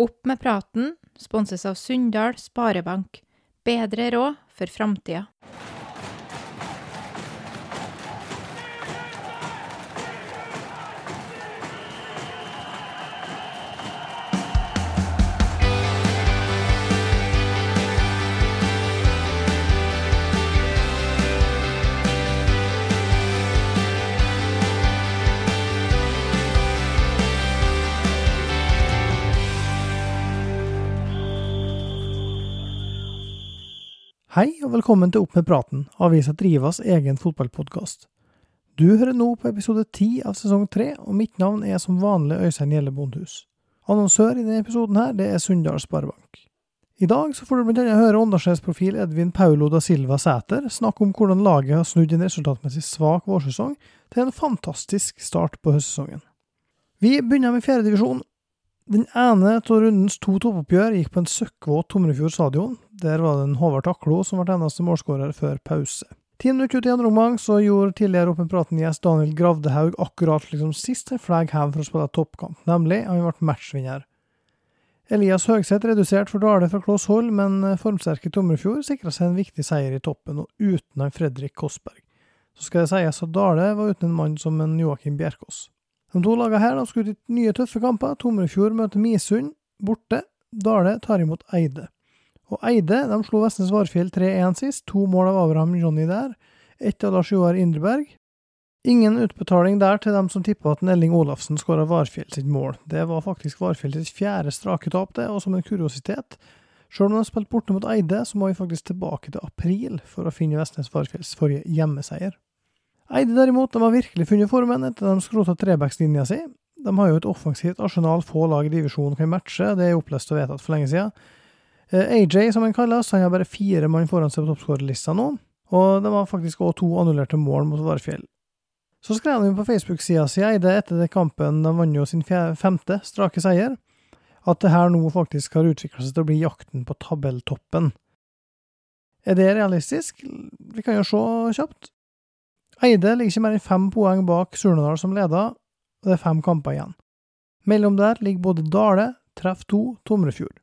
Opp med praten sponses av Sunndal Sparebank. Bedre råd for framtida. Hei og velkommen til Opp med praten, avisa Drivas egen fotballpodkast. Du hører nå på episode ti av sesong tre, og mitt navn er som vanlig Øystein Gjelle Bondhus. Annonsør i denne episoden her, det er Sunndal Sparebank. I dag så får du blant annet høre Åndalsnes-profil Edvin Paulo da Silva Sæter snakke om hvordan laget har snudd en resultatmessig svak vårsesong til en fantastisk start på høstsesongen. Vi begynner med fjerdedivisjon. Den ene av rundens to toppoppgjør gikk på en søkkvåt Tomrefjord stadion, der var det en Håvard Taklo som ble eneste målskårer før pause. Ti minutter ut i andre omgang så gjorde tidligere Åpen praten-gjest Daniel Gravdehaug akkurat liksom sist en flagg hjem for å spille toppkamp, nemlig han ble matchvinner. Elias Høgseth reduserte for Dale fra kloss hold, men formsterke Tomrefjord sikra seg en viktig seier i toppen, og uten han Fredrik Kåssberg. Så skal det sies at Dale var uten en mann som en Joakim Bjerkås. De to lagene her skal ut i nye tøffe kamper. Tomrefjord møter Misund borte. Dale tar imot Eide. Og Eide de slo Vestnes Varfjell 3-1 sist. To mål av Abraham Johnny der. Ett av Lars Joar Indreberg. Ingen utbetaling der til dem som tippa at Elling Olafsen skåra Varfjell sitt mål. Det var faktisk Varfjell sitt fjerde strake tap, det, og som en kuriositet. Sjøl om de spilte borte mot Eide, så må vi faktisk tilbake til april for å finne Vestnes Varfjells forrige hjemmeseier. Eide derimot, de har virkelig funnet formen etter de skrota trebackslinja si. De har jo et offensivt arsenal få lag i divisjonen kan matche, det er opplest og vedtatt for lenge siden. AJ, som han kalles, han har bare fire mann foran seg på toppskårerlista nå, og de har faktisk også to annullerte mål mot Varfjell. Så skrev de på Facebook-sida si Eide etter kampen, de vant jo sin femte strake seier, at det her nå faktisk har utvikla seg til å bli jakten på tabelltoppen. Er det realistisk? Vi kan jo se kjapt. Eide ligger ikke mer enn fem poeng bak Surnadal som leder, og det er fem kamper igjen. Mellom der ligger både Dale, Treff 2, Tomrefjord.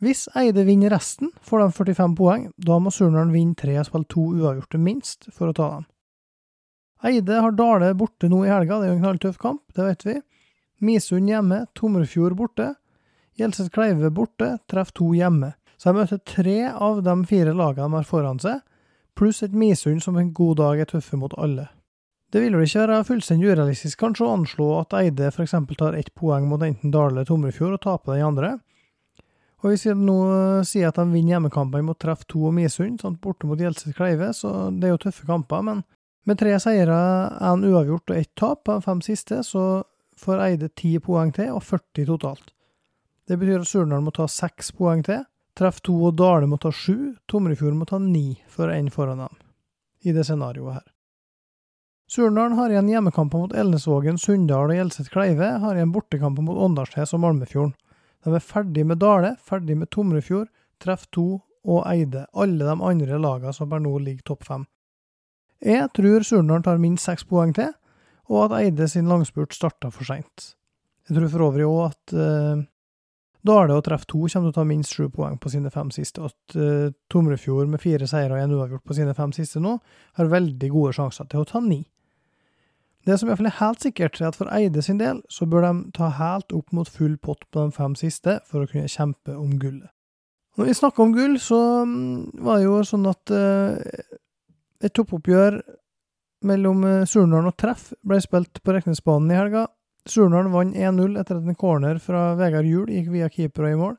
Hvis Eide vinner resten, får de 45 poeng. Da må Surnadal vinne tre og spille to uavgjorte minst for å ta dem. Eide har Dale borte nå i helga, det er jo en knalltøff kamp, det vet vi. Misund hjemme, Tomrefjord borte. Gjelseth Kleive borte, Treff 2 hjemme. Så de møter tre av de fire lagene de har foran seg, pluss et Misund som en god dag er tøffe mot alle. Det vil vel ikke være fullstendig urealistisk kanskje å anslå at Eide f.eks. tar ett poeng mot enten Dale eller Tomrefjord og taper den andre. Og hvis de nå sier at de vinner hjemmekampene mot Treff 2 og Misund, sånn borte mot Gjelset Kleive, så det er jo tøffe kamper, men med tre seire, én uavgjort og ett tap de fem siste, så får Eide ti poeng til, og 40 totalt. Det betyr at Surnadal må ta seks poeng til, Treff 2 og Dale må ta sju, Tomrefjord må ta ni for å foran dem, i det scenarioet her. Surnadal har igjen hjemmekamper mot Elnesvågen, Sunndal og Hjelset Kleive, har igjen bortekamper mot Åndalsnes og Malmefjorden. De er ferdig med Dale, ferdig med Tomrefjord, Treff 2 og Eide, alle de andre lagene som per nå ligger topp fem. Jeg tror Surnadal tar minst seks poeng til, og at Eide sin langspurt starta for seint. Jeg tror for øvrig òg at uh, det å treffe 2 kommer til å ta minst sju poeng på sine fem siste, at uh, Tomrefjord med fire seire og én uavgjort på sine fem siste nå, har veldig gode sjanser til å ta ni. Det som iallfall er helt sikkert, er at for Eide sin del, så bør de ta helt opp mot full pott på de fem siste for å kunne kjempe om gullet. Når vi snakker om gull, så um, var det jo sånn at uh, et toppoppgjør mellom Surnadal og Treff ble spilt på Reknesbanen i helga. Surnadal vant 1-0 etter at en corner fra Vegard Juel gikk via keeper i mål.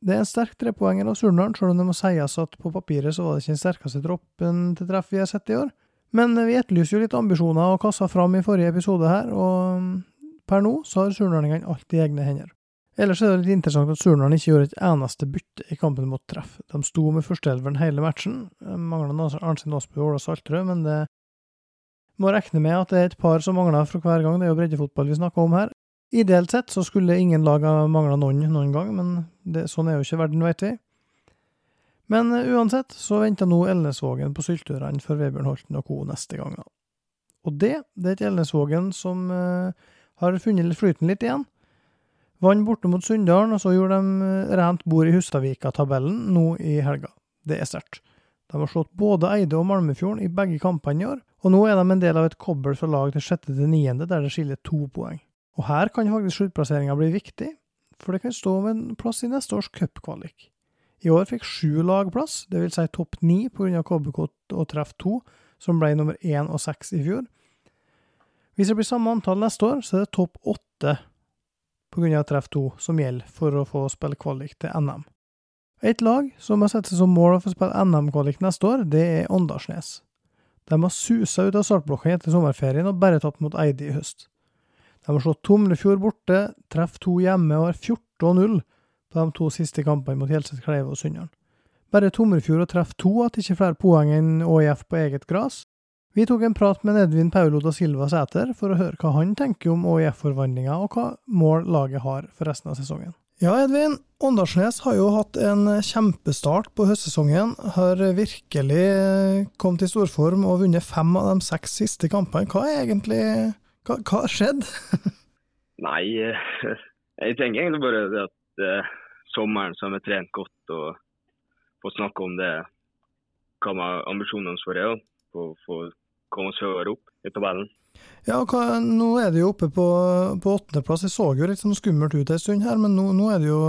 Det er en sterk trepoenger av Surnadal, selv om det må sies at på papiret så var det ikke den sterkeste troppen til Treff vi har sett i år. Men vi etterlyser jo litt ambisjoner og kassa fram i forrige episode her, og per nå så har surnadalingene alt i egne hender. Ellers er det litt interessant at Surnadal ikke gjorde et eneste bytte i kampen mot Treff. De sto med førsteelveren hele matchen. Mangla Arnstein Aasbø og Ola Saltrød, men det må regne med at det er et par som mangler fra hver gang. Det er jo breddefotball vi snakker om her. Ideelt sett så skulle ingen lag ha mangla noen noen gang, men det, sånn er jo ikke verden, vet vi. Men uansett så venter nå Elnesvågen på syltørene for Vebjørn Holten og co. neste gang. Og det, det er et Elnesvågen som uh, har funnet flyten litt igjen. Vant borte mot Sunndalen, og så gjorde de eh, rent bord i Hustadvika-tabellen nå i helga. Det er sterkt. De har slått både Eide og Malmefjorden i begge kampene i år, og nå er de en del av et kobbel fra lag til sjette til niende, der det skiller to poeng. Og her kan faktisk sluttplasseringa bli viktig, for det kan stå om en plass i neste års cupkvalik. I år fikk sju lag plass, dvs. Si topp ni pga. KBK og Treff 2, som ble nummer én og seks i fjor. Hvis det blir samme antall neste år, så er det topp åtte pga. Treff 2 som gjelder for å få spille kvalik til NM. Et lag som har sett seg som mål å få spille NM-kvalik neste år, det er Åndalsnes. De har susa ut av startblokka etter sommerferien og bare tatt mot Eide i høst. De har slått Tomrefjord borte, Treff to hjemme og har 14-0 på de to siste kampene mot Hjelset Kleive og Sunndalen. Bare Tomrefjord og Treff to at ikke flere poeng enn ÅIF på eget gress. Vi tok en prat med Edvin Paulo da Silva Sæter for å høre hva han tenker om ÅIF-forvandlinga, og hva mål laget har for resten av sesongen. Ja, Edvin. Åndalsnes har jo hatt en kjempestart på høstsesongen. Har virkelig kommet i storform og vunnet fem av de seks siste kampene. Hva er egentlig Hva, hva har skjedd? Nei, jeg tenker egentlig bare det at eh, sommeren så har vi trent godt og fått snakke om det, hva ambisjonene våre er. For å komme oss høyere opp i tabellen. Ja, hva, Nå er det jo oppe på, på åttendeplass. Det så jo litt sånn skummelt ut en stund her, men nå, nå er det jo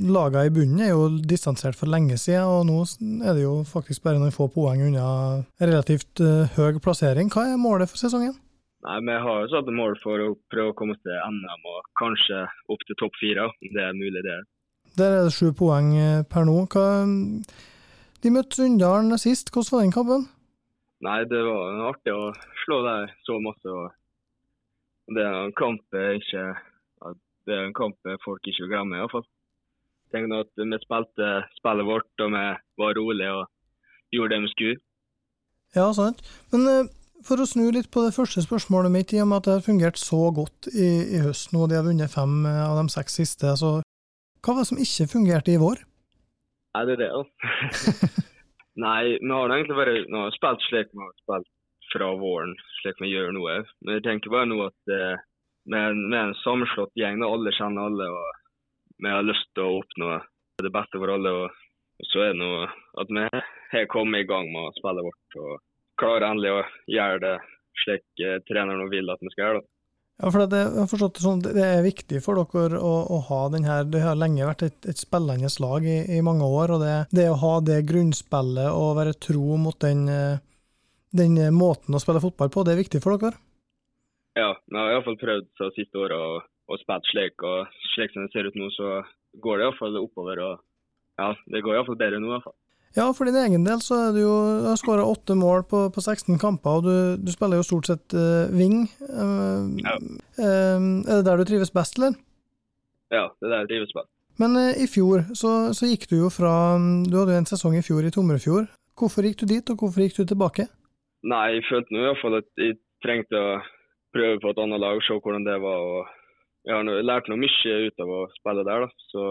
Lagene i bunnen er jo distansert for lenge siden, og nå er det jo faktisk bare noen få poeng unna relativt uh, høy plassering. Hva er målet for sesongen? Nei, Vi har jo satt et mål for å prøve å komme til NM og kanskje opp til topp fire, om det er mulig. det. Der er det sju poeng eh, per nå. Hva, de møtte Sunndalen sist, hvordan var den kampen? Nei, det var artig å slå der så masse. og Det er en kamp ikke det er en kamp folk ikke vil glemme, iallfall. Tenk nå at vi spilte spillet vårt og vi var rolige og gjorde det vi skulle. Ja, sant. Men uh, for å snu litt på det første spørsmålet mitt, i og med at det har fungert så godt i, i høst nå, de har vunnet fem eh, av de seks siste, så hva var det som ikke fungerte i vår? Nei, det er det, da. Nei, vi har egentlig bare nå, spilt slik vi har spilt fra våren, slik vi gjør nå. Men jeg tenker bare nå at eh, vi er en sammenslått gjeng. Da alle kjenner alle. og Vi har lyst til å oppnå det beste for alle. og Så er det nå at vi har kommet i gang med å spille vårt og klarer endelig å gjøre det slik eh, treneren vil at vi skal gjøre det. Ja, for det, jeg har forstått det sånn, det er viktig for dere å, å ha den her Det har lenge vært et, et spillende lag i, i, mange år. og det, det, å ha det grunnspillet og være tro mot den, den, måten å spille fotball på, det er viktig for dere? Ja, jeg har iallfall prøvd de siste åra å, å spille slik. Og slik som det ser ut nå, så går det iallfall oppover. og ja, Det går iallfall bedre nå. i hvert fall. Ja, for din egen del så er du jo, du har skåra åtte mål på, på, 16 kamper, og du, du spiller jo stort sett uh, wing. Uh, ja. uh, er det der du trives best, eller? Ja, det er der jeg trives best. Men i fjor så, så, gikk du jo fra Du hadde jo en sesong i fjor i Tomrefjord. Hvorfor gikk du dit, og hvorfor gikk du tilbake? Nei, jeg følte nå iallfall at jeg trengte å prøve på et annet lag, se hvordan det var. og Jeg har lært noe mye ut av å spille der. da, så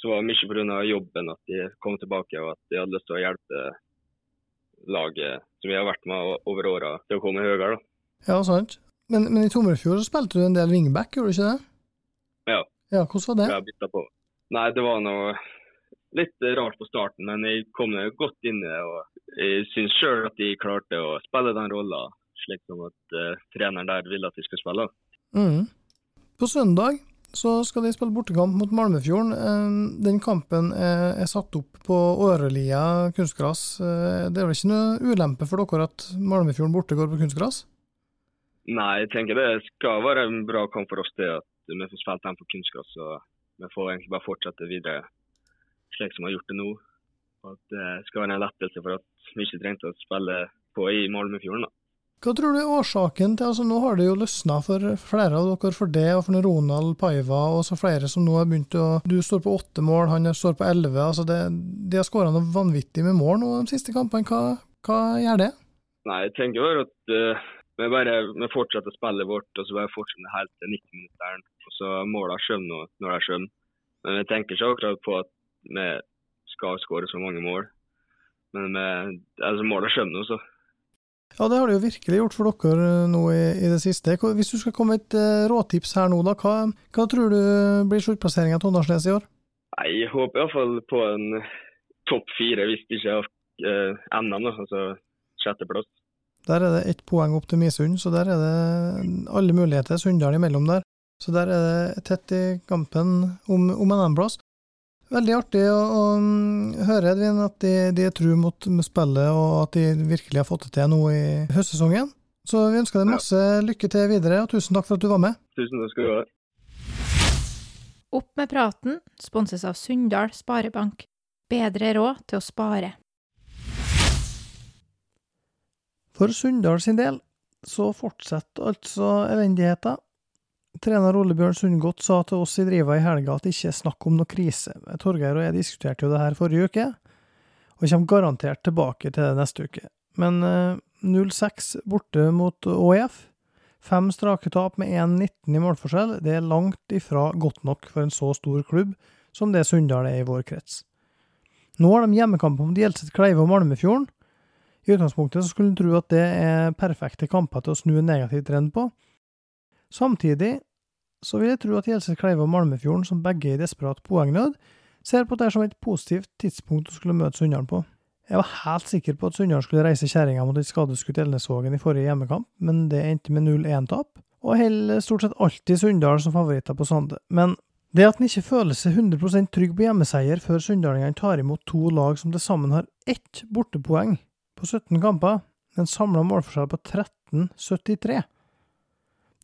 så var det mye pga. jobben at de kom tilbake og at de hadde lyst til å hjelpe laget som vi har vært med over åra, til å komme høyere. da. Ja, sant. Men, men i Tomrefjord så spilte du en del wingback, gjorde du ikke det? Ja. Ja, Hvordan var det? Jeg bytta på. Nei, det var noe litt rart på starten, men jeg kom godt inn i det. og Jeg syns sjøl at de klarte å spille den rolla slik som at uh, treneren der ville at de skulle spille. Mm. På søndag så skal de spille bortekamp mot Malmefjorden. Eh, den kampen er, satt opp på Årelia kunstgras. Eh, det er vel ikke noe ulempe for dere at Malmefjorden borte går på kunstgras? Nei, jeg tenker det skal være en bra kamp for oss det at vi får spilt den på kunstgras. Så vi får egentlig bare fortsette videre slik som vi har gjort det nå. Og at det skal være en lettelse for at vi ikke trengte å spille på i Malmefjorden. Hva tror du er årsaken til altså Nå har det jo løsna for flere av dere for det, og for Ronald Paiva og så flere som nå har begynt å Du står på åtte mål, han står på elleve. Altså de har skåra noe vanvittig med mål nå de siste kampene. Hva, hva gjør det? Nei, Jeg tenker bare at uh, vi bare vi fortsetter å spille vårt, og så bare fortsetter helt til 90-minutteren. Og så målene kommer når de kommer. Men jeg tenker ikke akkurat på at vi skal skåre så mange mål. Men vi, altså målene kommer nå, så. Ja, det har det jo virkelig gjort for dere nå i, i det siste. Hvis du skal komme med et uh, råtips her nå, da, hva, hva tror du blir sluttplasseringa til Åndalsnes i år? Nei, Jeg håper iallfall på en topp fire, hvis det ikke er uh, NM, altså sjetteplass. Der er det ett poeng opp til Misund, så der er det alle muligheter Sunndal imellom der. Så der er det tett i kampen om, om en andreplass. Veldig artig å, å, høre Edvin, at de, de er tru mot spillet, og at de virkelig har fått det til nå i høstsesongen. Så vi ønsker deg masse lykke til videre, og tusen takk for at du var med. Tusen takk skal du ha. Opp med praten sponses av Sunndal Sparebank. Bedre råd til å spare. For Sunndal sin del så fortsetter altså elendigheta. Trener Ole Bjørn Sundgodt sa til oss i Driva i helga at det ikke er snakk om noe krise. Torgeir og jeg diskuterte jo det her forrige uke, og kommer garantert tilbake til det neste uke. Men eh, 0-6 borte mot ÅIF. Fem strake tap med 1-19 i målforskjell, det er langt ifra godt nok for en så stor klubb som det Sunndal er i vår krets. Nå har de hjemmekamp mot Gjelset Kleive og Malmefjorden, i utgangspunktet så skulle en tro at det er perfekte kamper til å snu en negativ trend på. Samtidig så vil jeg tro at Gjelseth Kleive og Malmefjorden, som begge er i desperat poengnød, ser på det som et positivt tidspunkt å skulle møte Sunndalen på. Jeg var helt sikker på at Sunndalen skulle reise kjerringa mot et skadeskutt Elnesvågen i forrige hjemmekamp, men det endte med 0-1-tap, og holder stort sett alltid Sunndal som favoritter på Sande. Men det at en ikke føler seg 100% trygg på hjemmeseier før sunndalingene tar imot to lag som til sammen har ett bortepoeng, på 17 kamper, en samla målforskjell på 13-73,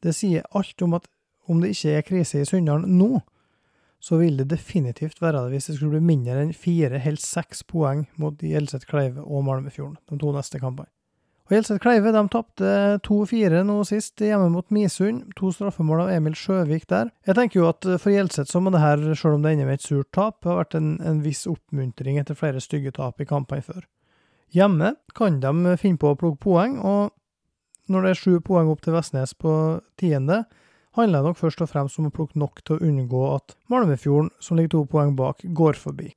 Det sier alt om at om det ikke er krise i Sunndalen nå, så vil det definitivt være det hvis det skulle bli mindre enn fire, helst seks poeng mot Gjelset Kleive og Malmefjorden de to neste kampene. Og Gjelset Kleive de tapte 2-4 nå sist hjemme mot Misund. To straffemål av Emil Sjøvik der. Jeg tenker jo at for Gjelset så må det her, selv om det ender med et surt tap, ha vært en, en viss oppmuntring etter flere stygge tap i kampene før. Hjemme kan de finne på å plukke poeng, og når det er sju poeng opp til Vestnes på tiende, handler det nok først og fremst om å plukke nok til å unngå at Malmefjorden, som ligger to poeng bak, går forbi.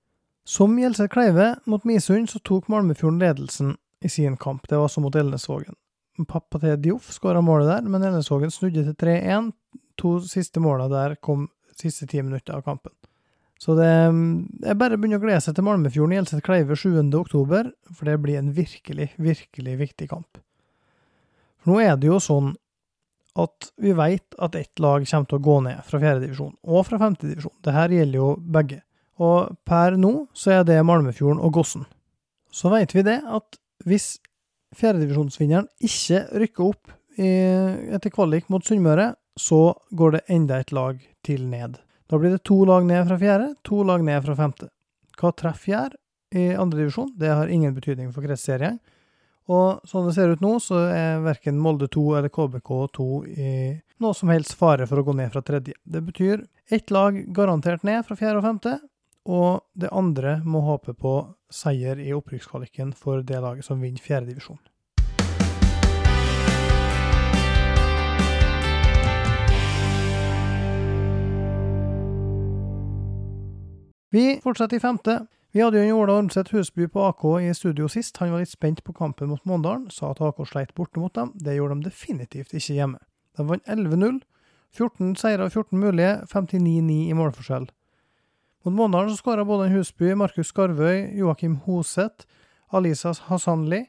Som Gjelseth Kleive mot Misund, så tok Malmefjorden ledelsen i sin kamp. Det var også mot Elnesvågen. Pappa til Dioff skåra målet der, men Elnesvågen snudde til 3-1. To siste måla der kom siste ti minutter av kampen. Så det er bare å begynne å glede seg til Malmefjorden Gjelseth Kleive 7.10, for det blir en virkelig, virkelig viktig kamp. For nå er det jo sånn at vi vet at ett lag kommer til å gå ned fra fjerdedivisjon og fra femtedivisjon. Det her gjelder jo begge. Og per nå så er det Malmefjorden og Gossen. Så vet vi det at hvis fjerdedivisjonsvinneren ikke rykker opp i, etter kvalik mot Sunnmøre, så går det enda et lag til ned. Da blir det to lag ned fra fjerde, to lag ned fra femte. Hva treff gjør i andredivisjon, det har ingen betydning for kretsserien. Og sånn det ser ut nå, så er verken Molde 2 eller KBK 2 i noe som helst fare for å gå ned fra tredje. Det betyr ett lag garantert ned fra fjerde og femte, og det andre må håpe på seier i opprykkskvaliken for det laget som vinner fjerdedivisjon. Vi fortsetter i femte. Vi hadde jo en Ola Ormseth Husby på AK i studio sist. Han var litt spent på kampen mot Måndalen, sa at AK sleit borte mot dem. Det gjorde de definitivt ikke hjemme. De vant 11-0. 14 seire og 14 mulige, 59-9 i målforskjell. Mot Måndalen skåra både Husby, Markus Skarvøy, Joakim Hoseth, Alisa Hasanli,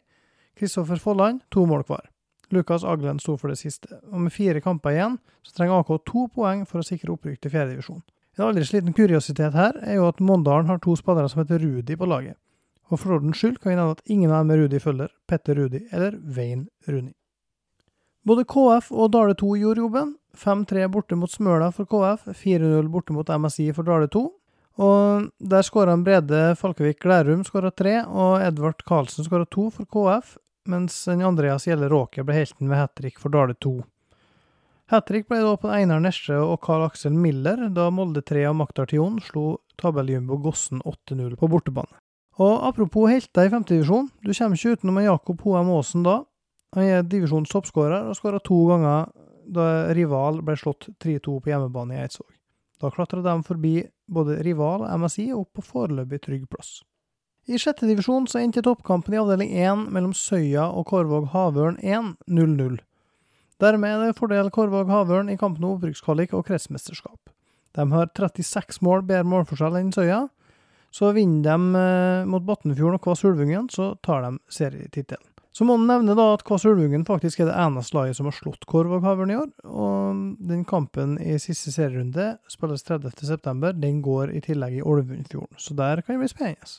Kristoffer Folland to mål hver. Lukas Aglen sto for det siste. Og med fire kamper igjen så trenger AK to poeng for å sikre opprykk til fjerdedivisjon. En aldri sliten kuriositet her er jo at Mondalen har to spillere som heter Rudi på laget. Og for ordens skyld kan vi nevne at ingen av dem er Rudi følger, Petter Rudi eller Vein Runi. Både KF og Dale 2 gjorde jobben. 5-3 borte mot Smøla for KF, 4-0 borte mot MSI for Dale 2. Og der skåra Brede Falkevik Glærum skåra tre, og Edvard Karlsen skåra to for KF, mens Andreas Gjelle Råke ble helten ved hat trick for Dale 2. Hat trick ble da på Einar Nesje og Karl Aksel Miller, da Molde 3 av Maktar Tion slo tabelljumbo Gossen 8-0 på bortebane. Og apropos helter i femtedivisjon, du kommer ikke utenom Jakob Hoem Aasen da. Han er divisjonens toppskårer og skåra to ganger da rival ble slått 3-2 på hjemmebane i Eidsvåg. Da klatra de forbi både rival og MSI opp på foreløpig trygg plass. I sjette divisjon så endte toppkampen i avdeling 1 mellom Søya og Korvåg Havørn 1 0-0. Dermed er det fordel Korvåg Havørn i kampen om opprykkskvalik og kretsmesterskap. De har 36 mål bedre målforskjell enn Søya, så vinner de eh, mot Batnfjorden og Kvass Ulvungen, så tar de serietittelen. Så må man nevne da at Kvass Ulvungen faktisk er det eneste laget som har slått Korvåg Havørn i år, og den kampen i siste serierunde spilles 30.9. Den går i tillegg i Olvundfjorden, så der kan det bli spennende.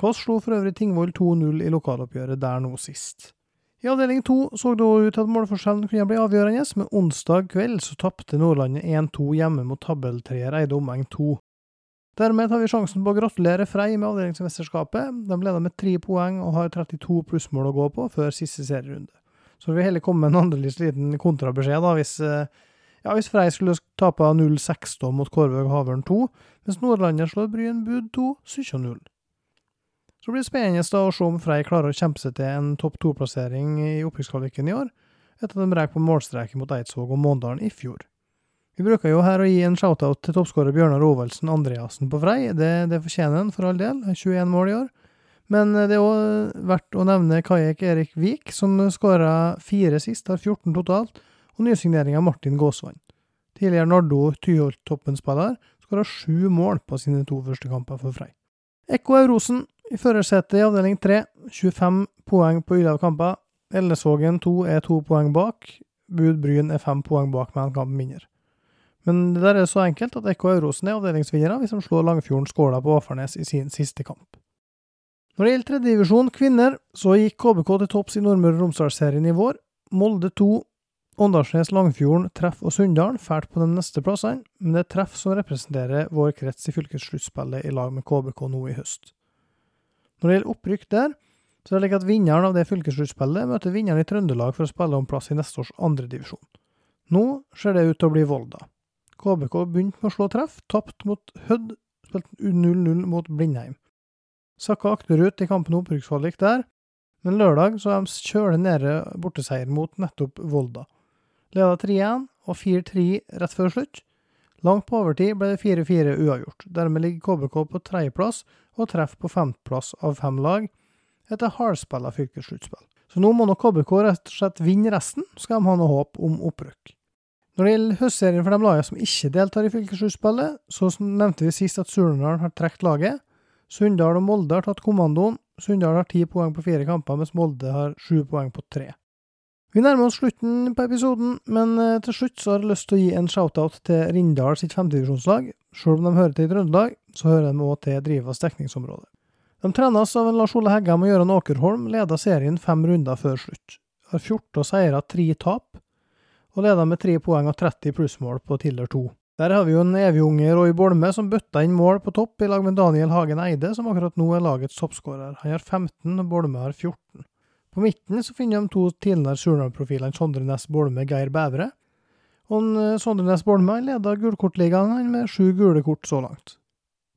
Kvass slo for øvrig Tingvoll 2-0 i lokaloppgjøret der nå sist. I avdeling to så det ut til at målforskjellen kunne bli avgjørende, men onsdag kveld så tapte Nordlandet 1-2 hjemme mot tabelltreer Eide Omeng 2. Dermed har vi sjansen på å gratulere Frei med avdelingsmesterskapet. De leder med tre poeng og har 32 plussmål å gå på før siste serierunde. Så vil vi heller komme med en annerledes liten kontrabeskjed da, hvis, eh, ja, hvis Frei skulle tape 0-6 mot Kårvøg Havørn 2, mens Nordlandet slår Bryn Bud 2 17-0. Så blir det spennende å se om Frei klarer å kjempe seg til en topp to-plassering i opprykkskvaliken i år, etter at de rek på målstreken mot Eidsvåg og Måndalen i fjor. Vi bruker jo her å gi en shoutout til toppskårer Bjørnar Ovaldsen Andreassen på Frei. Det, det fortjener han for all del, 21 mål i år. Men det er òg verdt å nevne Kajek Erik Vik, som skåra fire sist, har 14 totalt, og nysigneringa Martin Gåsvann. Tidligere Nardo Tyholt-toppen-spiller skåra sju mål på sine to første kamper for Frei. Ekko Eurosen i førersetet i avdeling 3, 25 poeng på elleve kamper. Ellesvågen 2 er to poeng bak. Bud Bryn er fem poeng bak med en kamp mindre. Men det der er så enkelt at Ekko Eurosen er avdelingsvinnere hvis de slår Langfjorden Skåla på Åfarnes i sin siste kamp. Når det gjelder tredjedivisjon kvinner, så gikk KBK til topps i Nordmøre og Romsdal-serien i vår. Molde 2, Åndalsnes, Langfjorden, Treff og Sunndalen fælt på de neste plassene, men det er Treff som representerer vår krets i fylkessluttspillet i lag med KBK nå i høst. Når det gjelder opprykk der, så er det slik at vinneren av det fylkessluttspillet møter vinneren i Trøndelag for å spille om plass i neste års andredivisjon. Nå ser det ut til å bli Volda. KBK begynte med å slå treff, tapt mot Hødd, spilte 0-0 mot Blindheim. Sakka akterut i kampen om der, men lørdag så de kjøle nede borteseier mot nettopp Volda. Leda 3-1 og 4-3 rett før slutt. Langt på overtid ble det 4-4 uavgjort. Dermed ligger KBK på tredjeplass og treff på femteplass av fem lag, etter hardspilla fylkessluttspill. Så nå må nok KBK rett og slett vinne resten, skal de ha noe håp om opprykk. Når det gjelder høstserien for de lagene som ikke deltar i fylkessluttspillet, så nevnte vi sist at Surnadal har trukket laget. Sunndal og Molde har tatt kommandoen. Sunndal har ti poeng på fire kamper, mens Molde har sju poeng på tre. Vi nærmer oss slutten på episoden, men eh, til slutt så har jeg lyst til å gi en shoutout til Rindal sitt femtedivisjonslag. Selv om de hører til i Trøndelag, så hører de òg til Drivas dekningsområde. De trenes av en Lars Ole Heggem og Gøran Åkerholm, leder serien fem runder før slutt. Har 14 seire, tre tap, og leder med tre poeng og 30 plussmål på Tiller 2. Der har vi jo en evig Roy Bolme som bøtta inn mål på topp i lag med Daniel Hagen Eide, som akkurat nå er lagets toppskårer. Han har 15, og Bolme har 14. På midten så finner de to tidligere Surnadal-profilene Sondre Næss Bolme Geir Bævre. Og eh, Sondre Næss Bolme leder gulkortligaen med sju gule kort så langt.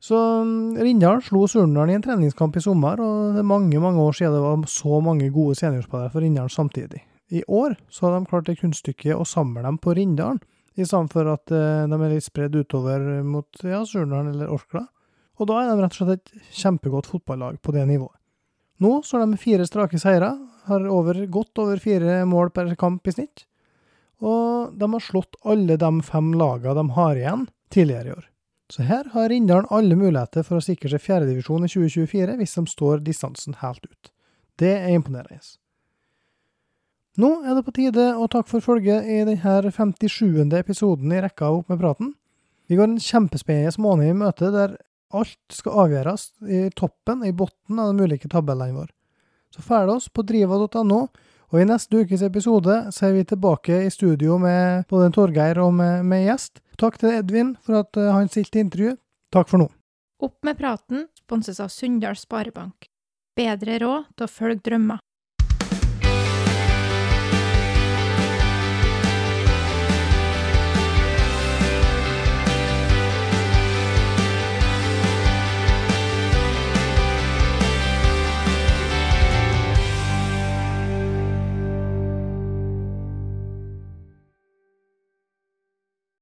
Så mm, Rindal slo Surnadal i en treningskamp i sommer, og det er mange mange år siden det var så mange gode seniorspillere for Rindal samtidig. I år så har de klart det kunststykket å samle dem på stedet for at uh, de er litt spredd utover mot ja, Surnadal eller Orkla. Og da er de rett og slett et kjempegodt fotballag på det nivået. Nå så har de fire strake seire, har over, godt over fire mål per kamp i snitt. Og de har slått alle de fem lagene de har igjen tidligere i år. Så her har Rindalen alle muligheter for å sikre seg fjerdedivisjon i 2024 hvis de står distansen helt ut. Det er imponerende. Nå er det på tide å takke for følget i denne 57. episoden i rekka Opp med praten. Vi går en kjempespennende måned i møte der alt skal avgjøres i toppen, i bunnen av de ulike tabellene våre. Så følg oss på driva.no, og i neste ukes episode så er vi tilbake i studio med både Torgeir og med, med gjest. Takk til Edvin for at eh, han stilte intervju. Takk for nå. Opp med praten sponses av Sunndal Sparebank. Bedre råd til å følge drømmer.